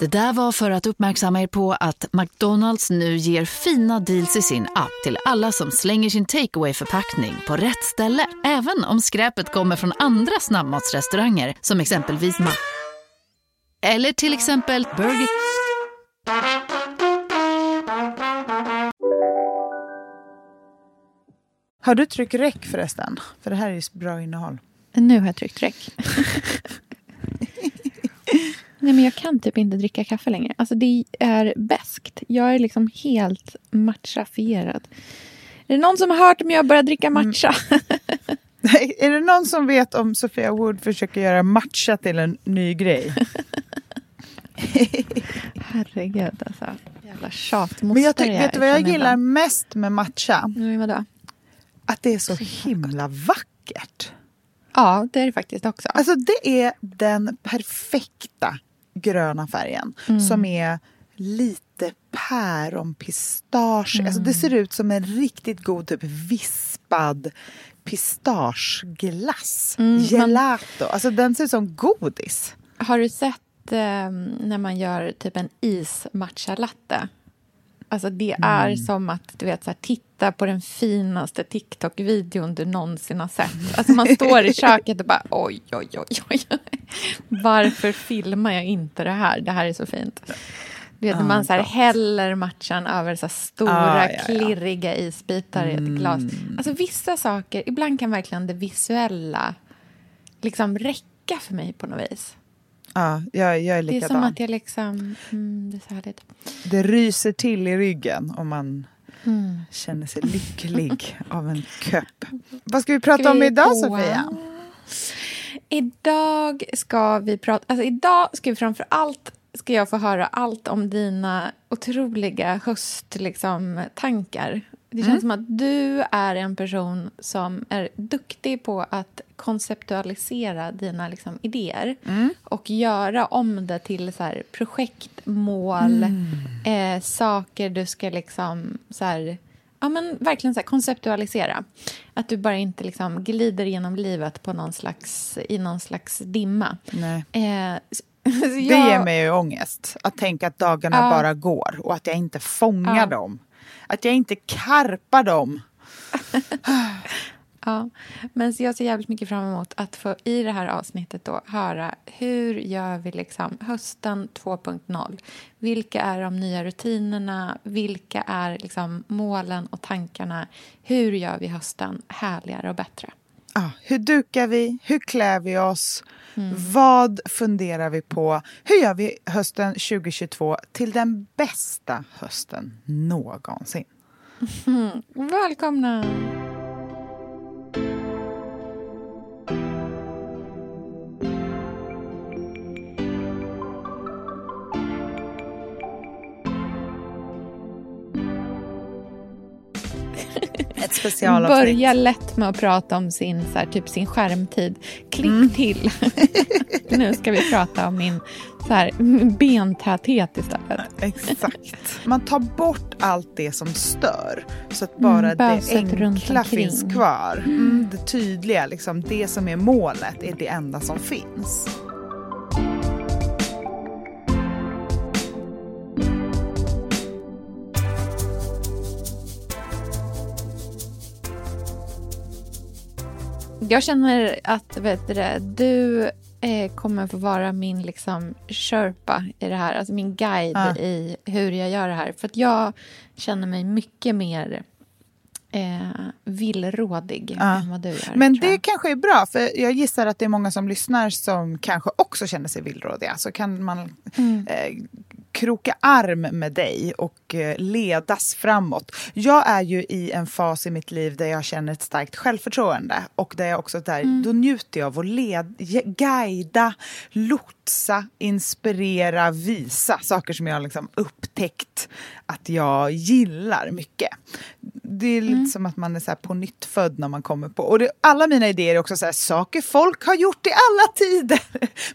Det där var för att uppmärksamma er på att McDonalds nu ger fina deals i sin app till alla som slänger sin takeaway förpackning på rätt ställe. Även om skräpet kommer från andra snabbmatsrestauranger som exempelvis Ma... Eller till exempel Burger... Har du tryckt räck förresten? För det här är ju bra innehåll. Nu har jag tryckt räck. Nej, men jag kan typ inte dricka kaffe längre. Alltså det är bäst. Jag är liksom helt matchafierad. Är det någon som har hört om jag börjar dricka matcha? Mm. är det någon som vet om Sofia Wood försöker göra matcha till en ny grej? Herregud alltså. Jävla tjatmoster Men jag tycker, vet du vad jag gillar ibland? mest med matcha? Mm, vadå? Att det är så himla vackert. Ja, det är det faktiskt också. Alltså det är den perfekta gröna färgen mm. som är lite päronpistage. Mm. Alltså det ser ut som en riktigt god typ vispad pistageglass. Mm, Gelato. Man... Alltså den ser ut som godis. Har du sett eh, när man gör typ en ismatcha-latte? Alltså det är mm. som att du vet, så här, titta på den finaste TikTok-videon du någonsin har sett. Alltså man står i köket och bara oj, oj, oj, oj. Varför filmar jag inte det här? Det här är så fint. Du vet, ah, man så här, häller matchan över så stora, ah, ja, ja. klirriga isbitar i ett mm. glas. Alltså vissa saker, ibland kan verkligen det visuella liksom räcka för mig på något vis. Ja, jag, jag är likadan. Det är som att jag liksom... Mm, det är så härligt. Det ryser till i ryggen om man mm. känner sig lycklig av en köpp. Vad ska vi prata ska vi om idag, på? Sofia? Idag ska vi prata... Alltså idag ska vi framför allt ska jag få höra allt om dina otroliga hösttankar. Liksom, det känns mm. som att du är en person som är duktig på att konceptualisera dina liksom, idéer mm. och göra om det till så här, projektmål, mm. eh, saker du ska liksom... Så här, ja, men verkligen så här, konceptualisera. Att du bara inte liksom, glider genom livet på någon slags, i någon slags dimma. Nej. Eh, jag... Det ger mig ju ångest, att tänka att dagarna ja. bara går och att jag inte fångar ja. dem. Att jag inte karpar dem. ja, men så jag ser jävligt mycket fram emot att få i det här avsnittet då höra hur gör vi liksom hösten 2.0? Vilka är de nya rutinerna? Vilka är liksom målen och tankarna? Hur gör vi hösten härligare och bättre? Ah, hur dukar vi? Hur klär vi oss? Mm. Vad funderar vi på? Hur gör vi hösten 2022 till den bästa hösten någonsin? Mm. Välkomna! Ett specialavsnitt. Börja lätt med att prata om sin, så här, typ sin skärmtid. Klipp mm. till. nu ska vi prata om min så här, bentäthet istället. Exakt. Man tar bort allt det som stör så att bara mm, det enkla finns kvar. Mm, det tydliga, liksom, det som är målet, är det enda som finns. Jag känner att vet du, du eh, kommer få vara min liksom, sherpa i det här. Alltså min guide ah. i hur jag gör det här. För att jag känner mig mycket mer eh, villrådig ah. än vad du gör. Men det kanske är bra, för jag gissar att det är många som lyssnar som kanske också känner sig villrådiga. Så kan man mm. eh, kroka arm med dig och eh, ledas framåt. Jag är ju i en fas i mitt liv där jag känner ett starkt självförtroende och där jag också där, mm. då njuter jag av att led, guida, lotsa putsa, inspirera, visa saker som jag liksom upptäckt att jag gillar mycket. Det är lite mm. som att man är så på nytt född när man kommer på. Och det, alla mina idéer är också så här, saker folk har gjort i alla tider.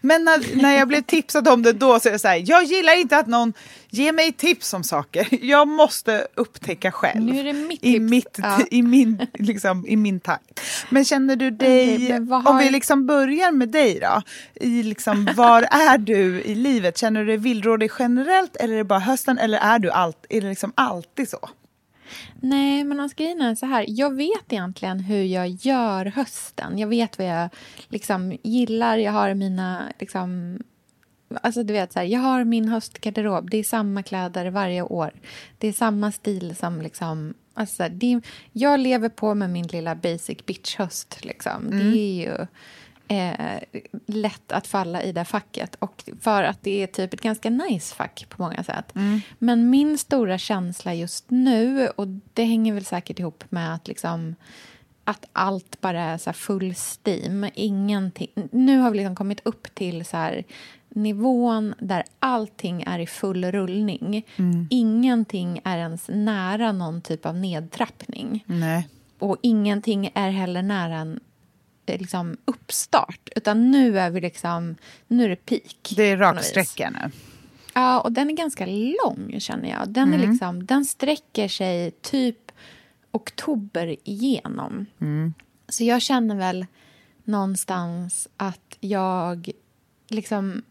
Men när, när jag blev tipsad om det då så är det så här, jag gillar inte att någon ger mig tips om saker. Jag måste upptäcka själv. Nu är det mitt I, mitt, ja. i, min, liksom, i min takt. Men känner du dig, okay, om vi liksom börjar med dig då. I liksom, var är du i livet? Känner du dig villrådig generellt eller är det bara hösten eller är, du allt, är det liksom alltid så? Nej, men alltså, grejen är så här. Jag vet egentligen hur jag gör hösten. Jag vet vad jag liksom gillar. Jag har mina... Liksom, alltså du vet, så här, jag har min höstgarderob. Det är samma kläder varje år. Det är samma stil som... Liksom, alltså, det, jag lever på med min lilla basic bitch-höst. Liksom. Mm. Det är ju eh, lätt att falla i det facket. Och för att det är typ ett ganska nice fack på många sätt. Mm. Men min stora känsla just nu, och det hänger väl säkert ihop med att liksom att allt bara är så full steam. Ingenting. Nu har vi liksom kommit upp till så här, nivån där allting är i full rullning. Mm. Ingenting är ens nära någon typ av nedtrappning. Nej. Och ingenting är heller nära en liksom uppstart. Utan nu är vi liksom, nu är det peak. Det är raksträcka nu. Ja, och den är ganska lång känner jag. Den, mm. är liksom, den sträcker sig typ oktober igenom. Mm. Så jag känner väl någonstans att jag liksom...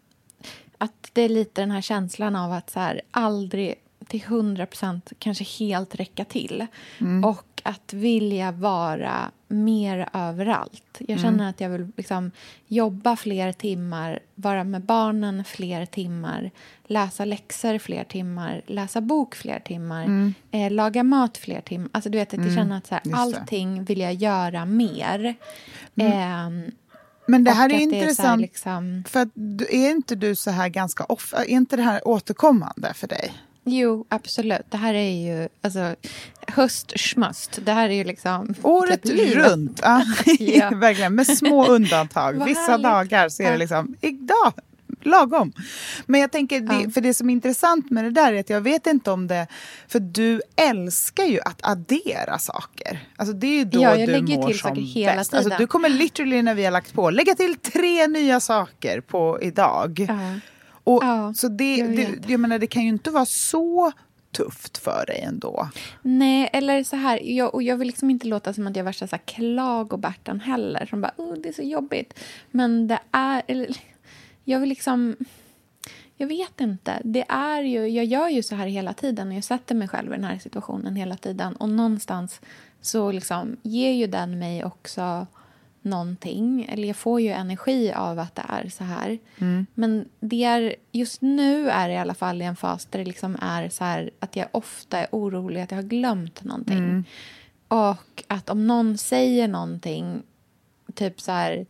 Att det är lite den här känslan av att så här, aldrig till hundra procent kanske helt räcka till. Mm. Och att vilja vara mer överallt. Jag känner mm. att jag vill liksom jobba fler timmar, vara med barnen fler timmar läsa läxor fler timmar, läsa bok fler timmar, mm. eh, laga mat fler timmar. Alltså, du vet, att jag mm. känner att så här, allting vill jag göra mer. Eh, men det här är intressant, är liksom... för är inte du så här ganska ofta, är inte det här återkommande för dig? Jo, absolut. Det här är ju alltså, höstschmust. Det här är ju liksom... Året typ runt. Ja, ja. Verkligen, med små undantag. Vissa dagar så är det liksom, idag, lagom. Men jag tänker, det, för det som är intressant med det där är att jag vet inte om det... För du älskar ju att addera saker. Alltså det är ju då ja, jag du lägger mår till som saker hela bäst. Tiden. Alltså du kommer literally när vi har lagt på lägga till tre nya saker på idag. Uh. Och, ja, så det, jag, det, jag menar, det kan ju inte vara så tufft för dig ändå. Nej, eller så här, jag, och jag vill liksom inte låta som att jag är värsta så här klagobärtan heller. Som bara, oh, det är så jobbigt. Men det är, eller, jag vill liksom, jag vet inte. Det är ju, jag gör ju så här hela tiden och jag sätter mig själv i den här situationen hela tiden. Och någonstans så liksom ger ju den mig också någonting. Eller jag får ju energi av att det är så här. Mm. Men det är, just nu är det i alla fall i en fas där det liksom är så här att jag ofta är orolig att jag har glömt någonting. Mm. Och att om någon säger någonting, typ så här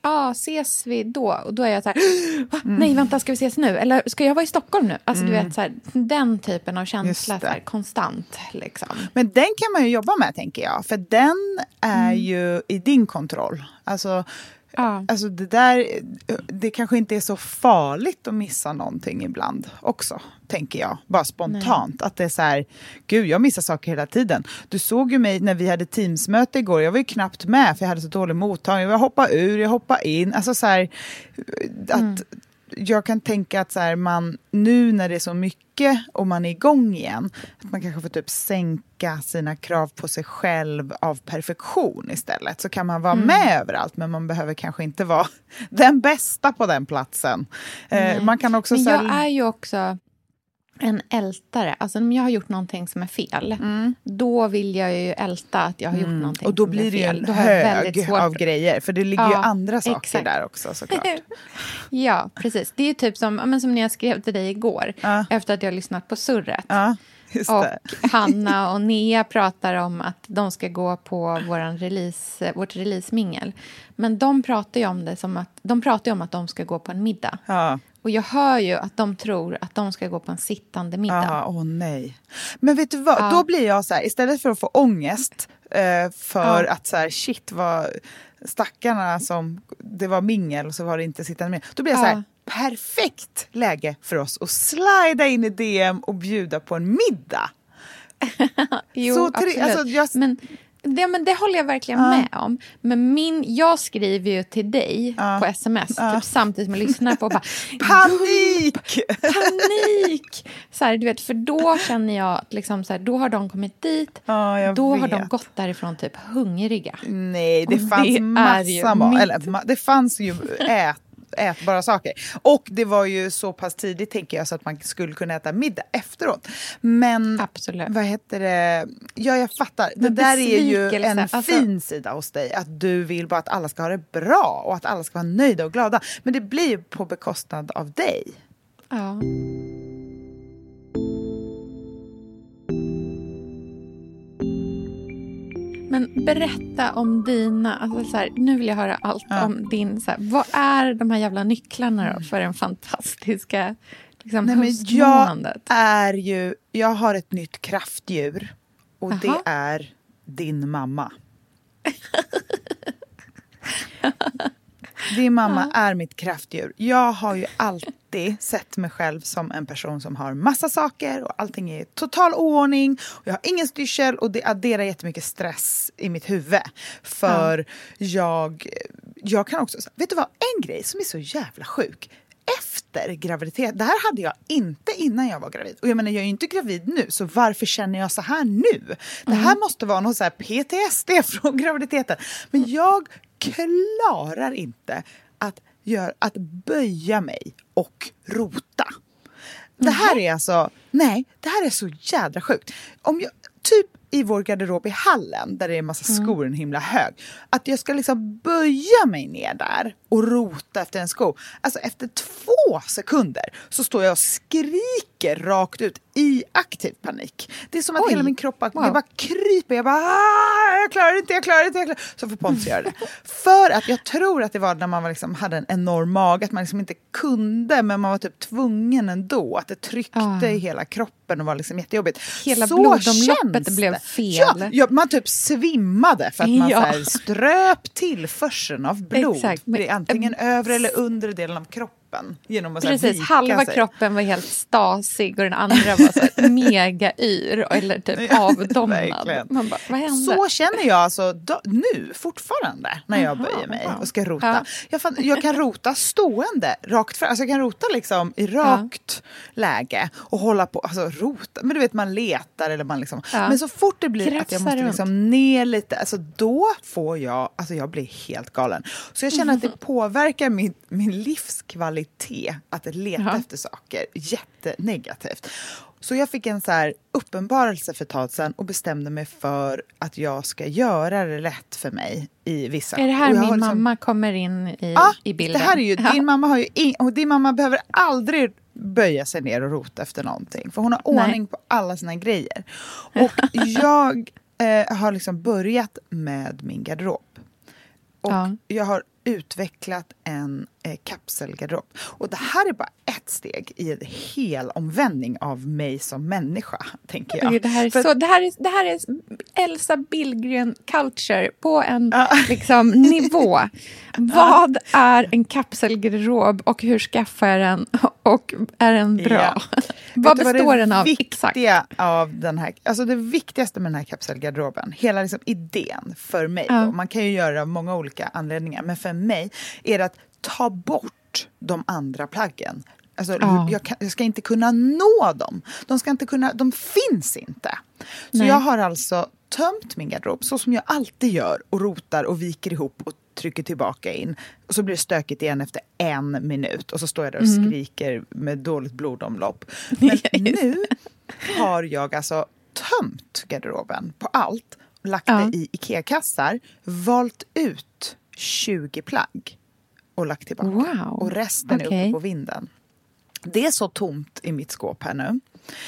ah, ses vi då? Och då är jag så här, mm. nej vänta, ska vi ses nu? Eller ska jag vara i Stockholm nu? Alltså mm. du vet, så här, den typen av känsla, så här, konstant. Liksom. Men den kan man ju jobba med, tänker jag. För den är mm. ju i din kontroll. Alltså, Ja. Alltså det där, det kanske inte är så farligt att missa någonting ibland också, tänker jag. Bara spontant. Nej. Att det är så här, gud jag missar saker hela tiden. Du såg ju mig när vi hade teamsmöte igår, jag var ju knappt med för jag hade så dålig mottagning. Jag hoppade ur, jag hoppade in. Alltså så här, att mm jag kan tänka att så här, man, nu när det är så mycket och man är igång igen, att man kanske får typ sänka sina krav på sig själv av perfektion istället. Så kan man vara mm. med överallt, men man behöver kanske inte vara den bästa på den platsen. Eh, man kan också, men jag här, är ju också en ältare. Alltså om jag har gjort någonting som är fel, mm. då vill jag ju älta att jag har gjort mm. någonting Och då blir det ju en hög av grejer, för det ligger ja, ju andra saker exakt. där också såklart. ja, precis. Det är typ som, men som när jag skrev till dig igår, ja. efter att jag har lyssnat på surret. Ja. och Hanna och Nea pratar om att de ska gå på våran release, vårt releasemingel. Men de pratar ju om det som att de pratar om att de ska gå på en middag. Ja. Och jag hör ju att de tror att de ska gå på en sittande middag. Åh oh, nej. Men vet du vad, ja. då blir jag så här, istället för att få ångest eh, för ja. att så här, shit vad stackarna som, det var mingel och så var det inte sittande med. Då blir jag så här, perfekt läge för oss att slida in i DM och bjuda på en middag. Jo, Så tre- absolut. alltså, jag- men, det, men det håller jag verkligen med om. Men min, jag skriver ju till dig på sms typ, samtidigt som jag lyssnar på och bara Panik! panik! Så här, du vet, för då känner jag att liksom, så här, då har de kommit dit. Då har vet. de gått därifrån typ hungriga. Nej, det Och fanns det massa mat. mitt- Eller, det fanns ju ät, ätbara saker. Och det var ju så pass tidigt, tänker jag, så att man skulle kunna äta middag efteråt. Men Absolut. vad heter det? Ja, jag fattar. Det Men där är ju en alltså- fin sida hos dig. Att du vill bara att alla ska ha det bra och att alla ska vara nöjda och glada. Men det blir ju på bekostnad av dig. Ja. Men berätta om dina... Alltså så här, nu vill jag höra allt Ja. om din... Så här, vad är de här jävla nycklarna då för den fantastiska liksom, Nej, men jag är ju... Jag har ett nytt kraftdjur. Och det Jaha. är din mamma. Din mamma är mitt kraftdjur. Jag har ju alltid sett mig själv som en person som har massa saker och allting är i total oordning. Och jag har ingen styrsel och det adderar jättemycket stress i mitt huvud. För jag, jag kan också... Vet du vad? En grej som är så jävla sjuk. Efter graviditet, det här hade jag inte innan jag var gravid. Och jag menar jag är ju inte gravid nu, så varför känner jag så här nu? Det här måste vara någon så här PTSD från graviditeten. Men jag klarar inte att, gör, att böja mig och rota. Det här är alltså, nej, det här är så jädra sjukt. Om jag, typ i vår garderob i hallen, där det är en massa skor en himla hög, att jag ska liksom böja mig ner där och rota efter en sko. Alltså efter två sekunder så står jag och skriker rakt ut i aktiv panik. Det är som att Oj. hela min kropp Wow. det bara kryper. Jag bara, "Ah, jag klarar inte, jag klarar inte. Jag klarar. Så får Pontus göra det. För att jag tror att det var när man liksom, hade en enorm mage, att man liksom inte kunde, men man var typ tvungen ändå. Att det tryckte Ah. i hela kroppen och var liksom jättejobbigt. Hela Så blodomloppet blev fel. Ja, ja, man typ svimmade för att man Ja. så här, ströp tillförseln av blod. Exakt, men- antingen övre eller undre delen av kroppen. Genom att Precis, vika halva sig. kroppen var helt stasig och den andra var så mega yr eller typ Ja, avdomnad. Man bara, vad hände? Så känner jag alltså då, nu fortfarande när jag böjer mig wow. och ska rota. Ja. Jag, fan, jag kan rota stående, rakt fram. Alltså jag kan rota liksom i rakt läge och hålla på, alltså rota. Men du vet man letar eller man liksom. Ja. Men så fort det blir att jag måste runt. liksom ner lite, alltså då får jag, alltså jag blir helt galen. Så jag känner att det påverkar min, min livskvalitet att leta Ja. efter saker jättenegativt. Så jag fick en så här uppenbarelse för ett tag sedan och bestämde mig för att jag ska göra det lätt för mig i vissa... är det här min liksom- mamma kommer in i, Ja, i bilden? det här är ju, Ja. din mamma har ju in, och din mamma behöver aldrig böja sig ner och rota efter någonting. För hon har Nej. ordning på alla sina grejer. Och jag eh, har liksom börjat med min garderob. Och Ja. jag har utvecklat en eh, kapselgarderob. Och det här är bara ett steg i en hel omvändning av mig som människa, tänker jag. Det, här är För så, det, här är, det här är Elsa Billgren culture på en Ja. liksom, nivå. Vad är en kapselgarderob och hur skaffar jag den? Och är den bra? Ja. Vad består det den av? Exakt. av den här, alltså det viktigaste med den här kapselgarderoben, hela liksom idén för mig, man kan ju göra det av många olika anledningar, men för mig är det att ta bort de andra plaggen. Alltså, Ja. jag, kan, jag ska inte kunna nå dem. De, ska inte kunna, de finns inte. Så Nej. jag har alltså tömt min garderob så som jag alltid gör och rotar och viker ihop och trycker tillbaka in. Och så blir det stökigt igen efter en minut och så står jag där och Mm. skriker med dåligt blodomlopp. Men nu har jag alltså tömt garderoben på allt, lagt Ja. det i Ikea-kassar, valt ut 20 plagg och lagt tillbaka. Wow. Och resten är Okej. uppe på vinden. Det är så tomt i mitt skåp här nu.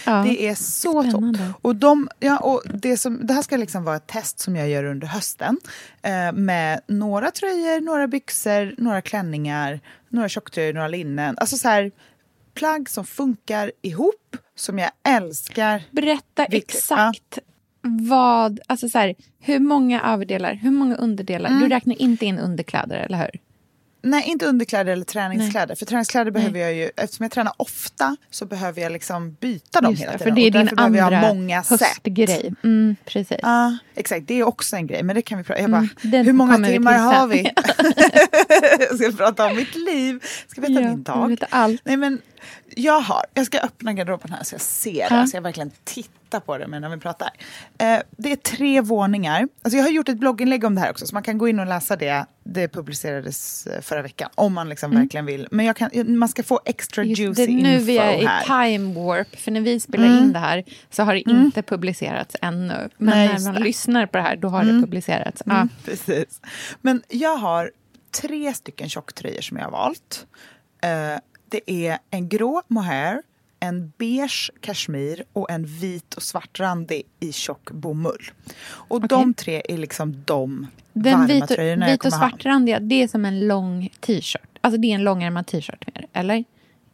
Ja. Det är så Spännande. tomt. Och, de, ja, och det, som, det här ska liksom vara ett test som jag gör under hösten. Eh, med några tröjor, några byxor, några klänningar, några tjocktröjor, några linnen. Alltså så här, plagg som funkar ihop, som jag älskar. Berätta Vilket- exakt vad, alltså så här, hur många överdelar, hur många underdelar? Mm. Du räknar inte in underkläder, eller hur? Nej, inte underkläder eller träningskläder. Nej. För träningskläder Nej. behöver jag ju, eftersom jag tränar ofta så behöver jag liksom byta dem Just hela tiden. För det är din andra många höstgrej. Mm, precis. Ja, exakt. Det är också en grej, men det kan vi prata bara, mm, hur många timmar har vi? jag ska prata om mitt liv. Jag ska veta ja, min dag. Allt. Nej, men jag har, jag ska öppna garderoben här så jag ser det, så jag verkligen tittar på det medan vi pratar. Eh, det är tre våningar. Alltså jag har gjort ett blogginlägg om det här också, så man kan gå in och läsa det. Det publicerades eh, förra veckan, om man liksom mm. verkligen vill. Men kan, man ska få extra Just juicy det, info Nu vi är i time warp, för när vi spelar mm. in det här så har det mm. inte publicerats ännu. Men Nej, när man det. lyssnar på det här, då har det mm. publicerats. Mm, precis. Men jag har tre stycken tjocktröjor som jag har valt. Uh, det är en grå mohair, en beige kashmir och en vit och svartrandig i tjock bomull. Och okay. de tre är liksom de Den varma vit, tröjorna vit och svartrandiga, det är som en lång t-shirt. Alltså det är en långärmad t-shirt mer, eller?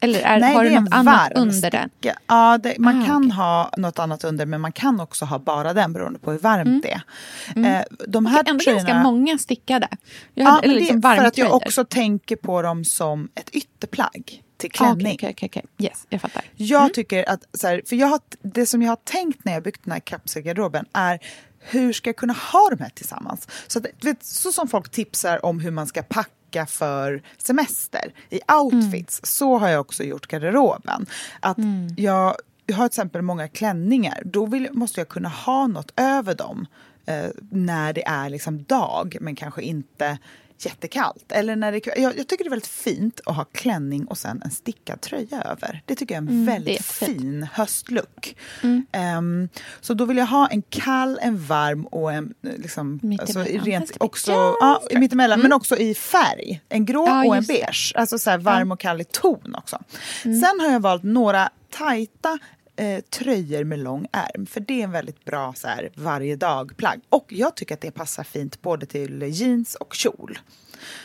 Eller är, Nej, har du något annat under den? Ja, det, man ah, kan okay. ha något annat under men man kan också ha bara den beroende på hur varmt mm. det är. Mm. Eh, de här okay, ändå tröjorna, ganska många stickade. Jag ja, hade, liksom det är för att jag också tänker på dem som ett ytterplagg till klänning. Okay, okay, okay. Yes, jag fattar. Jag mm. tycker att, så här, för jag har, det som jag har tänkt när jag byggt den här kapselgarderoben är hur ska jag kunna ha de här tillsammans? Så, att, vet, så som folk tipsar om hur man ska packa för semester i outfits, mm. så har jag också gjort garderoben. Att mm. jag, jag har till exempel många klänningar, då vill, måste jag kunna ha något över dem eh, när det är liksom dag, men kanske inte jättekallt. Eller när det, jag, jag, tycker det är väldigt fint att ha klänning och sen en stickad tröja över. Det tycker jag är en mm, väldigt fin höstlook. Mm. Um, så då vill jag ha en kall, en varm och en... Liksom, alltså, rent, också, ja, mittemellan, mm. men också i färg. En grå ja, och en beige. Alltså så här, varm och kall i ton också. Mm. Sen har jag valt några tajta eh, tröjor med lång ärm. För det är en väldigt bra så här, varje dag-plagg. Och jag tycker att det passar fint både till jeans och kjol.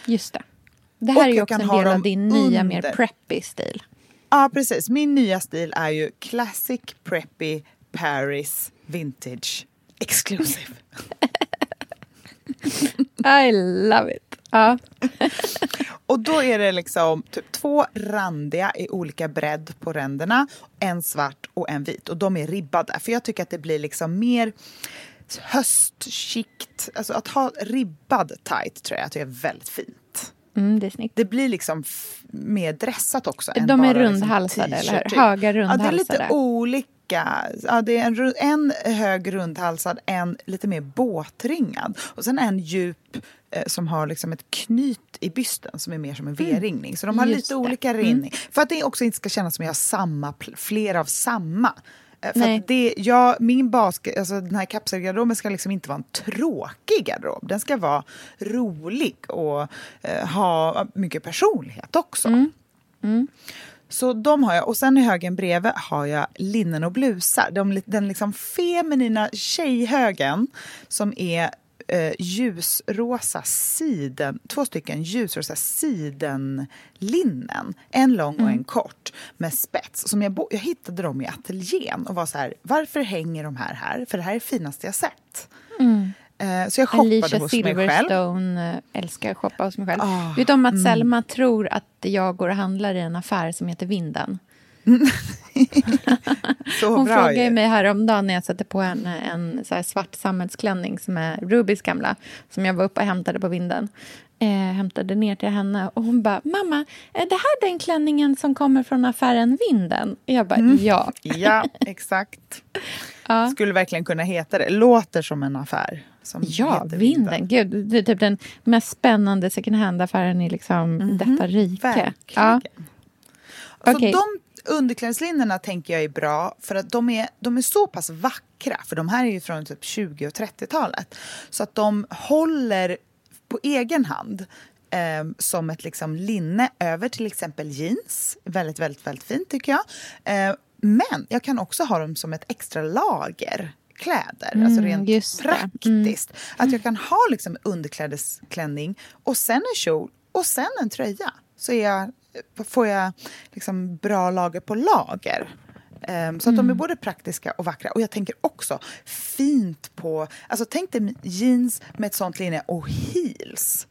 Just det. Det här och är ju också en del av din nya under. mer preppy stil. Ja, precis. Min nya stil är ju classic preppy Paris vintage exclusive. I love it. Ja. och då är det liksom typ två randiga i olika bredd på ränderna. En svart och en vit. Och de är ribbade. För jag tycker att det blir liksom mer höstskikt. Alltså att ha ribbad tight tror jag att det är väldigt fint. Mm, det är snyggt. Det blir liksom mer dressat också. De är liksom rundhalsade, liksom eller hur? Höga rundhalsade. Ja, det är lite olika Ja, det är en, en hög rundhalsad, en lite mer båtringad och sen en djup som har liksom ett knyt i bysten som är mer som en mm. V-ringning. Så de har Just lite det. olika mm. ringning. Mm. För att det också inte ska kännas som att jag har samma, flera av samma. Eh, för det, jag, min bas, alltså den här kapselgarderoben ska liksom inte vara en tråkig garderob. Den ska vara rolig och eh, ha mycket personlighet också. Mm. Mm. Så de har jag. Och sen i högen bredvid har jag linnen och blusar. De, den liksom feminina tjejhögen som är eh, ljusrosa siden, två stycken ljusrosa sidenlinnen. En lång och en mm. kort med spets. Som jag, jag hittade dem i ateljén och var så här, varför hänger de här här? För det här är det finaste jag sett. Mm. Eh, så jag shoppade Alicia hos Silverstone mig själv. Silverstone eh, älskar att shoppa hos mig själv. Oh, Vet du om att mm. Selma tror att jag går och handlar i en affär som heter Vinden? Hon bra, frågade ju. mig häromdagen när jag satte på henne en så svart sammetsklänning som är Rubys gamla, som jag var uppe och hämtade på vinden. Eh, hämtade ner till henne och hon bara, mamma, är det här den klänningen som kommer från affären Vinden? Och jag bara, mm. ja. ja, exakt. ja. Skulle verkligen kunna heta det. Låter som en affär. ja, Vinden. Vinden. Gud, det är typ den mest spännande second hand-affären i liksom mm -hmm. detta rike. Verkligen. Ja. Okay. de underklädeslinjerna tänker jag är bra för att de är, de är så pass vackra, för de här är ju från typ 20 och 30-talet, så att de håller på egen hand eh, som ett liksom linne över till exempel jeans. Väldigt, väldigt, väldigt fint tycker jag. Eh, men jag kan också ha dem som ett extra lager kläder, mm, alltså rent praktiskt. Mm. Att jag kan ha liksom underklädesklänning och sen en kjol och sen en tröja. Så är jag får jag liksom bra lager på lager. Um, så att mm. de är både praktiska och vackra. Och jag tänker också fint på... Alltså tänk dig jeans med ett sånt linne och heels.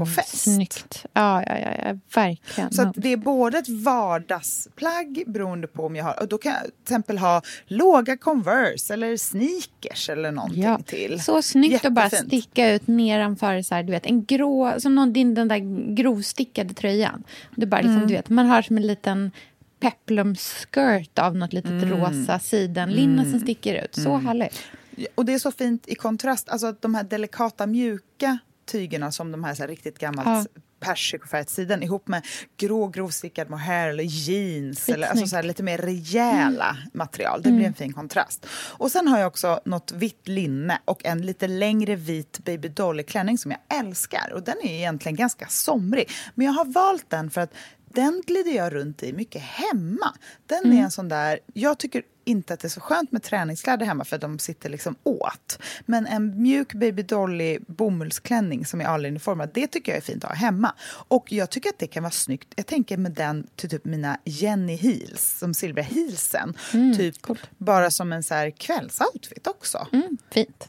På fest. Snyggt. Ja, ja, ja, ja verkligen. Så det är både ett vardagsplagg beroende på om jag har... Och då kan jag till exempel ha låga Converse eller sneakers eller någonting ja. till. Så snyggt att bara Jättefint. sticka ut nedanför så här, du vet, en grå, som någon, din, den där grovstickade tröjan. Du bara liksom, Mm. du vet, man har som en liten peplumskirt av något litet Mm. rosa sidenlinne som sticker ut. Så härligt. Och det är så fint i kontrast, alltså att de här delikata mjuka tygerna som de här, så här riktigt gammalt Ja. persikofärgat siden ihop med grå grovstickad mohair eller jeans eller alltså så här lite mer rejäla material. Det blir en fin kontrast. Och sen har jag också något vitt linne och en lite längre vit baby dolly klänning som jag älskar och den är egentligen ganska somrig. Men jag har valt den för att den glider jag runt i mycket hemma. Den är en sån där, jag tycker inte att det är så skönt med träningskläder hemma för de sitter liksom åt. Men en mjuk baby dolly bomullsklänning som är all-in-formad, det tycker jag är fint att ha hemma. Och jag tycker att det kan vara snyggt. Jag tänker med den till typ mina Jenny heels, som silvriga heelsen. typ bara som en så här kvällsoutfit också. Mm, fint.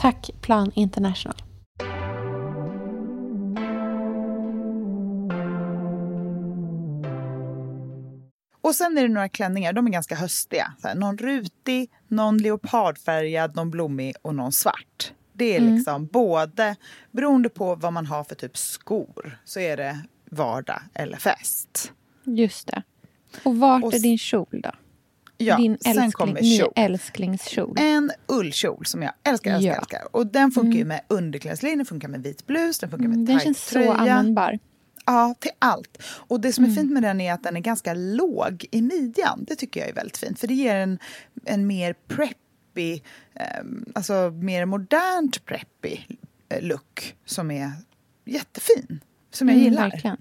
Tack Plan International. Och sen är det några klänningar, de är ganska höstiga. Så här, någon rutig, någon leopardfärgad, någon blommig och någon svart. Det är liksom både, beroende på vad man har för typ skor, så är det vardag eller fest. Just det. Och vart Och är din kjol då? Ja, din älskling, kjol. älsklingskjol. En ullkjol som jag älskar, älskar, Ja. älskar. Och den funkar ju med underklädeslinje, den funkar med vit blus, den funkar med Mm, Den tajt känns så tröja. användbar. Ja, till allt. Och det som är fint med den är att den är ganska låg i midjan. Det tycker jag är väldigt fint. För det ger en, en mer preppy, ehm, alltså mer modernt preppy eh, look som är jättefin. Som jag Mm, gillar. verkligen.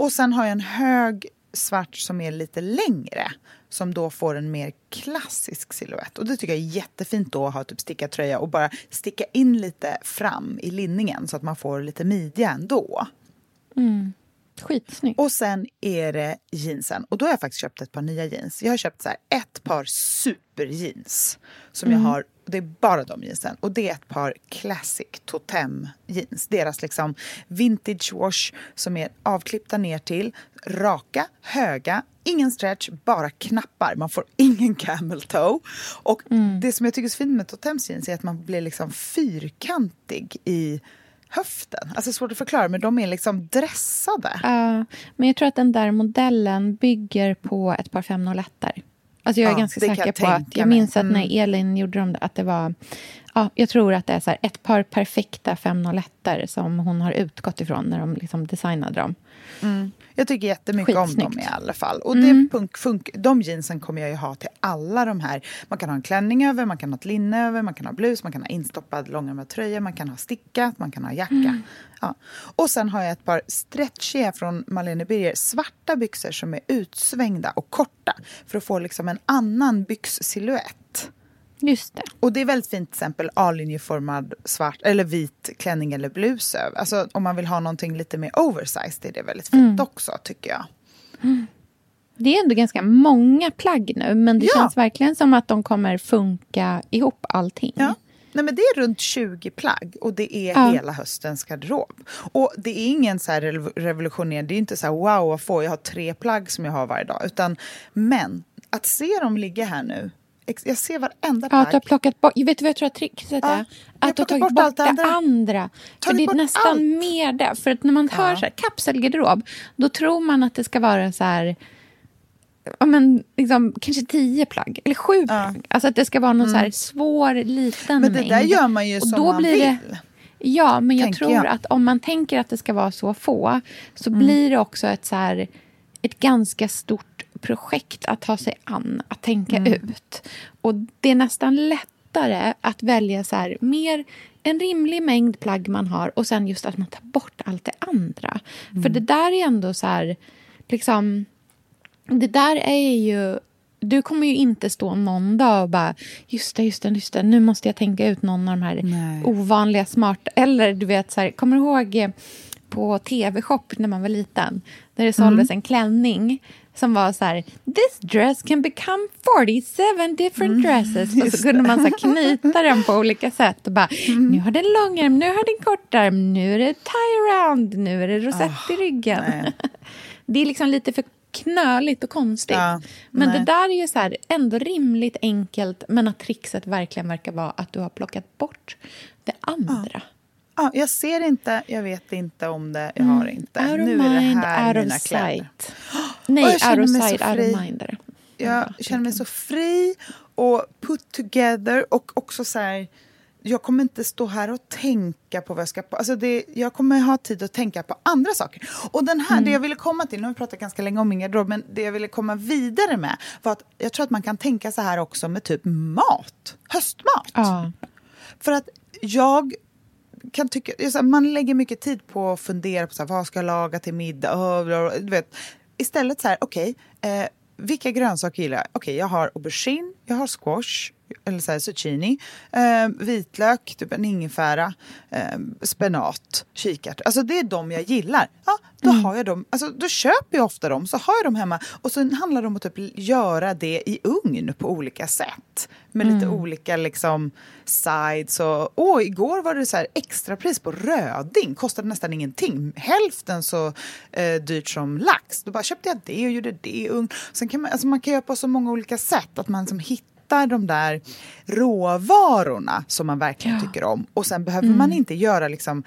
Och sen har jag en hög svart som är lite längre. Som då får en mer klassisk silhuett. Och det tycker jag är jättefint då att ha typ stickad tröja och bara sticka in lite fram i linningen så att man får lite midja ändå. Skitsnyggt. Och sen är det jeansen. Och då har jag faktiskt köpt ett par nya jeans. Jag har köpt så ett par superjeans. Som jag har, det är bara de jeansen. Och det är ett par classic totem jeans. Deras liksom vintage wash som är avklippta ner till. Raka, höga, ingen stretch, bara knappar. Man får ingen camel toe. Och det som jag tycker är så fint med totems jeans är att man blir liksom fyrkantig i höften. Alltså svårt att förklara, men de är liksom dressade. Ja, men jag tror att den där modellen bygger på ett par 501 Alltså jag är Ja, ganska säker jag på att jag minns att när Mm. Elin gjorde dem, att det var... Ja, jag tror att det är så här, ett par perfekta 501 som hon har utgått ifrån när de liksom designade dem. Jag tycker jättemycket om Skitsnyggt. dem i alla fall. Och det funk, funk, de jeansen kommer jag ju ha till alla de här. Man kan ha en klänning över, man kan ha ett linne över, man kan ha blus, man kan ha instoppad långärmad tröja, man kan ha stickat, man kan ha jacka. Ja. Och sen har jag ett par stretchiga från Malene Birger, svarta byxor som är utsvängda och korta. För att få liksom en annan byxsilhuett. Just det. Och det är väldigt fint till exempel A-linjeformad svart eller vit klänning eller blus över. Alltså om man vill ha någonting lite mer oversized är det väldigt fint också tycker jag. Det är ändå ganska många plagg nu, men det Ja. känns verkligen som att de kommer funka ihop allting. Ja. Nej, men det är runt 20 plagg och det är ja. hela höstens garderob. Och det är ingen så revolutionerande, det är inte så här wow, vad får jag har tre plagg som jag har varje dag. Utan, men att se dem ligga här nu jag ser varenda plagg. Ja, du har plockat bort, vet du vad jag tror att tricket är? att du har tagit bort, bort det andra. andra. För det är nästan allt. mer det. För att när man ja. hör så här, kapselgarderob, då tror man att det ska vara så här ja, men, liksom, kanske tio plagg, eller sju ja. plagg. Alltså att det ska vara någon mm. så svår, liten Men det mängd. där gör man ju som man vill. Det, ja, men jag tror jag. att om man tänker att det ska vara så få så mm. blir det också ett, så här, ett ganska stort projekt att ta sig an, att tänka mm. ut. Och det är nästan lättare att välja så här, mer en rimlig mängd plagg man har och sen just att man tar bort allt det andra. Mm. För det där är ändå så här, liksom det där är ju... Du kommer ju inte stå någon dag och bara just det, just det, just det nu måste jag tänka ut någon av de här Nej. ovanliga, smarta... Eller du vet, så här, kommer du ihåg på tv-shop när man var liten? Där det såldes mm. en klänning som var så här... This dress can become 47 different mm. dresses. Mm, och så kunde man så knyta den på olika sätt. Och bara, mm. Nu har den långärm, nu har den kortärm, nu är det tie around, nu är det rosett oh, i ryggen. det är liksom lite för knöligt och konstigt. Ja, men nej. det där är ju så här, ändå rimligt enkelt men att trixet verkligen verkar vara att du har plockat bort det andra. Ja. Ja, jag ser inte, jag vet inte om det, jag har mm. inte. Out nu mind, är det här mina kläder. Nej, out of sight, out of mind. Jag känner mig så fri och put together och också så här jag kommer inte stå här och tänka på vad jag ska... På. Alltså det, jag kommer ha tid att tänka på andra saker. Och den här, mm. det jag ville komma till, nu har vi pratat ganska länge om min garderob, men det jag ville komma vidare med var att jag tror att man kan tänka så här också med typ mat, höstmat. Ja. För att jag kan tycka, här, man lägger mycket tid på att fundera på så här, vad ska jag laga till middag, du vet. Istället så här, okej, okay, eh, vilka grönsaker gillar jag? Okej, okay, jag har aubergine, jag har squash, eller så här, zucchini, eh, vitlök, typ en ingefära, eh, spenat, kikärtor. Alltså det är de jag gillar. Ja, då, mm. har jag dem, alltså, då köper jag ofta dem, så har jag dem hemma. Och så handlar det om att typ göra det i ugn på olika sätt. Med mm. lite olika liksom, sides. Och, åh, igår var det så här extrapris på röding, kostade nästan ingenting. Hälften så eh, dyrt som lax. Då bara köpte jag det och gjorde det i ugn. Sen kan man, alltså, man kan göra på så många olika sätt. Att man liksom hittar hittar de där råvarorna som man verkligen ja. tycker om. Och sen behöver mm. man inte göra liksom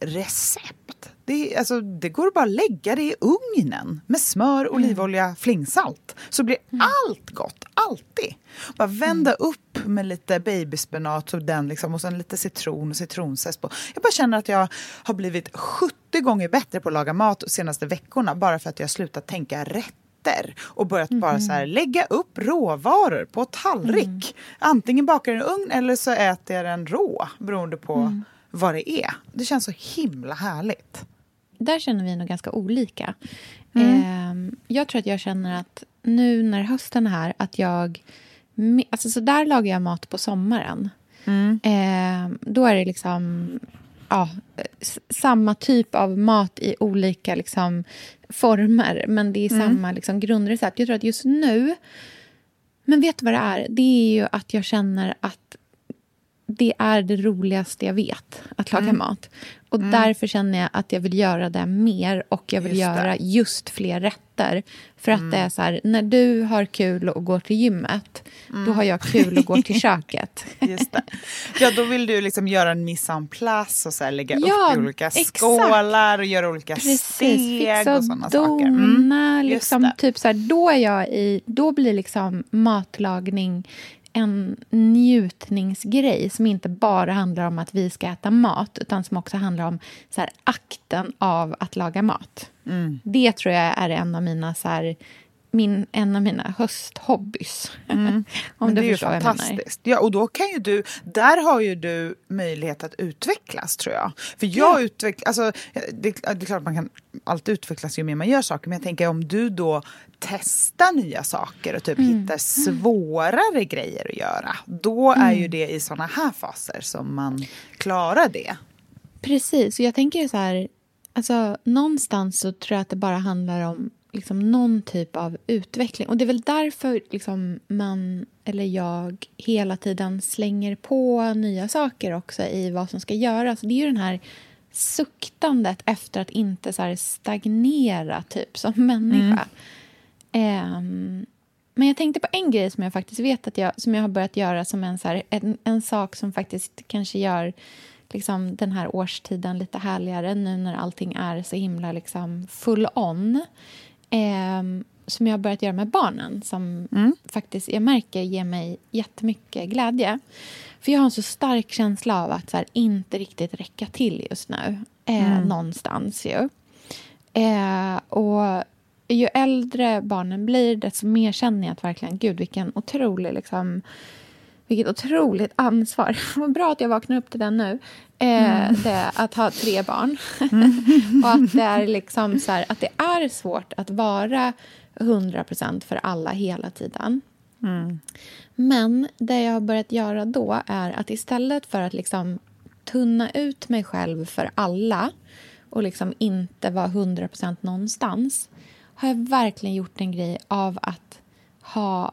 recept. Det, alltså, det går bara att lägga det i ugnen med smör, mm. olivolja, flingsalt. Så blir mm. allt gott, alltid. Bara vända mm. upp med lite babyspenat och, den liksom, och sen lite citron och citronzest på. Jag bara känner att jag har blivit 70 gånger bättre på att laga mat de senaste veckorna bara för att jag har slutat tänka rätt rätter och börjat mm. bara så här, lägga upp råvaror på tallrik. Mm. Antingen bakar jag den i ugn eller så äter jag den rå beroende på mm. vad det är. Det känns så himla härligt. Där känner vi nog ganska olika. Eh, jag tror att jag känner att nu när hösten är här att jag... Alltså så där lagar jag mat på sommaren. Eh, då är det liksom ja, samma typ av mat i olika liksom, former. Men det är mm. samma liksom, grundrecept. Jag tror att just nu... Men vet du vad det är? Det är ju att jag känner att det är det roligaste jag vet, att laga mm. mat. Och mm. därför känner jag att jag vill göra det mer och jag vill just göra just fler rätter. För att mm. det är så här, när du har kul och går till gymmet, mm. då har jag kul och går till köket. Just det. Ja, då vill du liksom göra en mise en place och så här, lägga ja, upp i olika exakt. skålar och göra olika Precis, steg och sådana saker. Mm. Liksom, typ så här, då, är jag i, då blir liksom matlagning en njutningsgrej som inte bara handlar om att vi ska äta mat utan som också handlar om så här, akten av att laga mat. Mm. Det tror jag är en av mina så här, min, en av mina hösthobbys. Mm. Om det är ju fantastiskt. Ja, och då kan ju du, där har ju du möjlighet att utvecklas tror jag. För jag ja. utvecklas, alltså, det, det, är klart man kan alltid utvecklas ju mer man gör saker men jag tänker om du då testar nya saker och typ mm. hittar svårare grejer att göra. Då är mm. ju det i såna här faser som man klarar det. Precis, och jag tänker så här, alltså någonstans så tror jag att det bara handlar om liksom någon typ av utveckling. Och det är väl därför liksom man eller jag hela tiden slänger på nya saker också i vad som ska göras. Det är ju den här suktandet efter att inte så stagnera typ som människa. Mm. Um, men jag tänkte på en grej som jag faktiskt vet att jag, som jag har börjat göra som en, så här, en, en sak som faktiskt kanske gör liksom, den här årstiden lite härligare nu när allting är så himla liksom, full on. Eh, som jag har börjat göra med barnen, som mm. faktiskt jag märker ger mig jättemycket glädje. För jag har en så stark känsla av att så här, inte riktigt räcka till just nu. Eh, mm. Någonstans ju. Eh, och ju äldre barnen blir, desto mer känner jag att verkligen, gud vilken otrolig liksom, vilket otroligt ansvar. Vad bra att jag vaknar upp till den nu. Eh, mm. det, att ha tre barn. Mm. och att det, är liksom så här, att det är svårt att vara 100% för alla hela tiden. Mm. Men det jag har börjat göra då är att istället för att liksom tunna ut mig själv för alla och liksom inte vara 100% någonstans har jag verkligen gjort en grej av att ha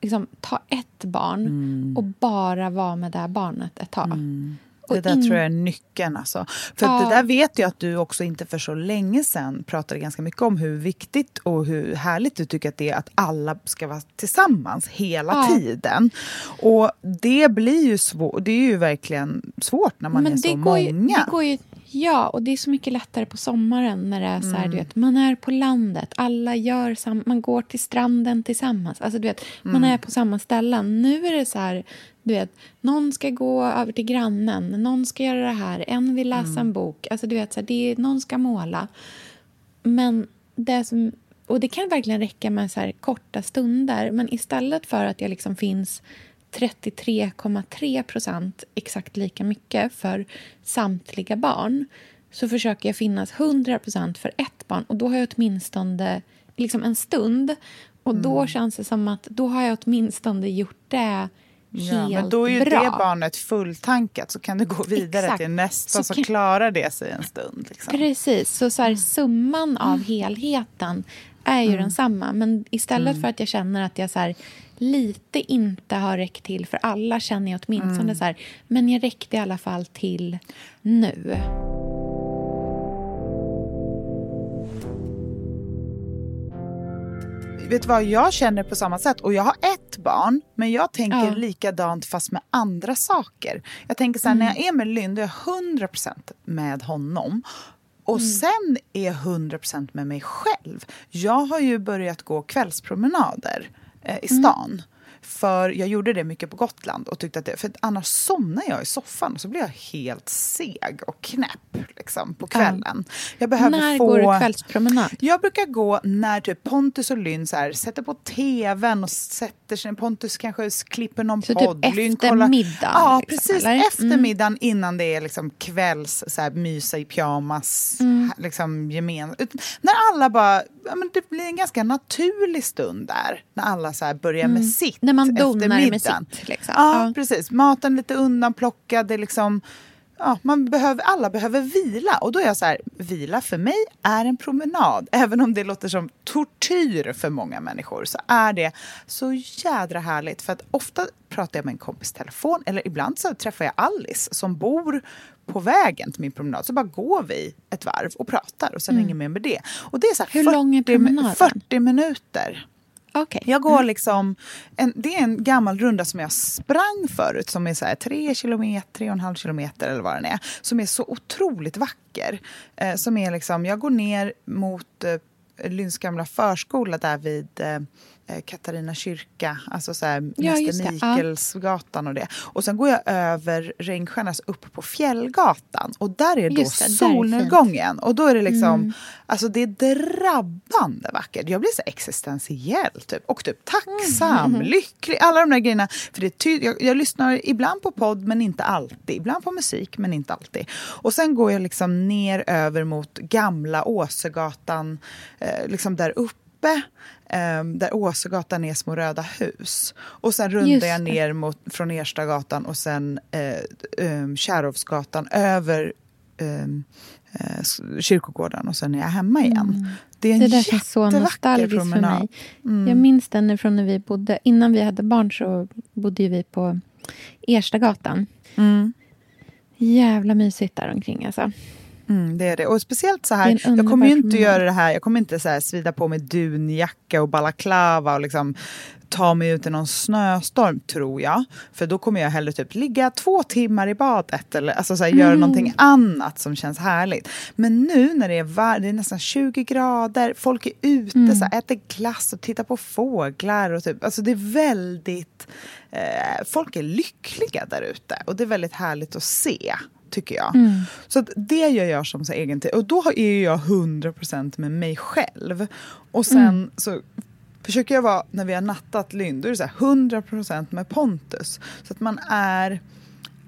liksom, ta ett barn mm. och bara vara med det barnet ett tag. Mm. Det där in... tror jag är nyckeln. Alltså. För ja. det där vet jag att du också inte för så länge sedan pratade ganska mycket om hur viktigt och hur härligt du tycker att det är att alla ska vara tillsammans hela ja. tiden. Och det blir ju svårt. Det är ju verkligen svårt när man Men är så många. Ju, det går ju Ja, och det är så mycket lättare på sommaren när det är så här, mm. du vet, man är på landet, alla gör sam man går till stranden tillsammans. Alltså, du vet, mm. Man är på samma ställen. Nu är det så här, du vet, någon ska gå över till grannen, någon ska göra det här, en vill läsa mm. en bok. Alltså, du vet, så här, det är, någon ska måla. Men det som, och det kan verkligen räcka med så här, korta stunder, men istället för att jag liksom finns 33,3 procent, exakt lika mycket, för samtliga barn så försöker jag finnas 100 procent för ett barn. Och Då har jag åtminstone liksom en stund. Och Då mm. känns det som att då har jag åtminstone gjort det Ja, men då är ju bra. det barnet fulltankat så kan du gå vidare Exakt. till nästa så, så klarar det sig en stund. Liksom. Precis, så, så här, mm. summan av helheten är ju mm. densamma. Men istället mm. för att jag känner att jag så här, lite inte har räckt till för alla känner jag åtminstone mm. så här, men jag räckte i alla fall till nu. Vet du vad, jag känner på samma sätt. Och jag har ett barn, men jag tänker ja. likadant fast med andra saker. Jag tänker så här, mm. när jag är med Lynn, då är jag 100% med honom. Och mm. sen är jag 100% med mig själv. Jag har ju börjat gå kvällspromenader eh, i stan. Mm. För jag gjorde det mycket på Gotland och tyckte att det, för annars somnar jag i soffan och så blir jag helt seg och knäpp liksom, på kvällen. Jag behöver när få... går du kvällspromenad? Jag brukar gå när typ Pontus och Lynn så här, sätter på tvn och sätter sig. Pontus kanske klipper någon så podd. Typ Lynn efter kollar... middagen? Ja, liksom, precis. Eller? Efter mm. middagen innan det är liksom kvälls, så här, mysa i pyjamas, mm. liksom gemen... När alla bara... Ja, men det blir en ganska naturlig stund där. När alla så börjar mm. med sitt man donar med sitt. Liksom. Ja, ja, precis. Maten lite undanplockad. Det liksom, ja, man behöver, alla behöver vila. Och då är jag så här, vila för mig är en promenad. Även om det låter som tortyr för många människor så är det så jädra härligt. För att ofta pratar jag med en kompis telefon eller ibland så träffar jag Alice som bor på vägen till min promenad så bara går vi ett varv och pratar och sen mm. inget mer med det. Och det är så Hur 40, lång är promenaden? 40 minuter. Okay. Jag går mm. liksom, en, det är en gammal runda som jag sprang förut som är så här tre kilometer, tre och en halv kilometer eller vad den är. Som är så otroligt vacker. Eh, som är liksom, jag går ner mot eh, Lynns gamla förskola där vid Eh, Katarina kyrka, alltså så här, ja, Mäster Mikelsgatan och det. Och sen går jag över Regnstjärnas upp på Fjällgatan och där är då det, solnedgången. Och då är det liksom, mm. alltså det är drabbande vackert. Jag blir så existentiell typ. Och typ tacksam, mm. lycklig, alla de där grejerna. För det ty- jag, jag, lyssnar ibland på podd men inte alltid. Ibland på musik men inte alltid. Och sen går jag liksom ner över mot gamla Åsegatan, eh, liksom där uppe Um, där Åsegatan är små röda hus. Och sen rundar jag ner mot, från Erstagatan och sen uh, um, Kärrovsgatan över um, uh, kyrkogården och sen är jag hemma igen. Mm. Det är en det där känns så nostalgiskt för mig. Mm. Jag minns den från när vi bodde, innan vi hade barn så bodde vi på Erstagatan. Mm. Jävla mysigt där omkring alltså. Mm, det är det. Och speciellt så här, jag kommer ju inte göra det här, jag kommer inte så här svida på mig dunjacka och balaklava och liksom ta mig ut i någon snöstorm, tror jag. För då kommer jag hellre typ ligga två timmar i badet eller alltså så här, mm. göra någonting annat som känns härligt. Men nu när det är, var det är nästan 20 grader, folk är ute, mm. så här, äter glass och tittar på fåglar. Och typ, alltså det är väldigt... Eh, folk är lyckliga där ute och det är väldigt härligt att se tycker jag. Mm. Så det gör jag som så egen tid. Och då är jag 100% med mig själv. Och sen mm. så försöker jag vara, när vi har nattat Lynn, då är det så här 100% med Pontus. Så att man är...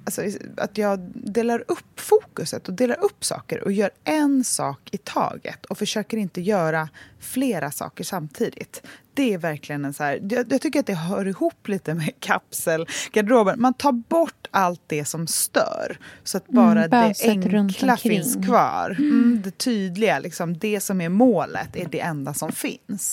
Alltså, att jag delar upp fokuset och delar upp saker och gör en sak i taget och försöker inte göra flera saker samtidigt. Det är verkligen en så här, jag, jag tycker att det hör ihop lite med kapselgarderoben. Man tar bort allt det som stör så att bara mm, det enkla finns kvar. Mm, det tydliga, liksom, det som är målet, är det enda som finns.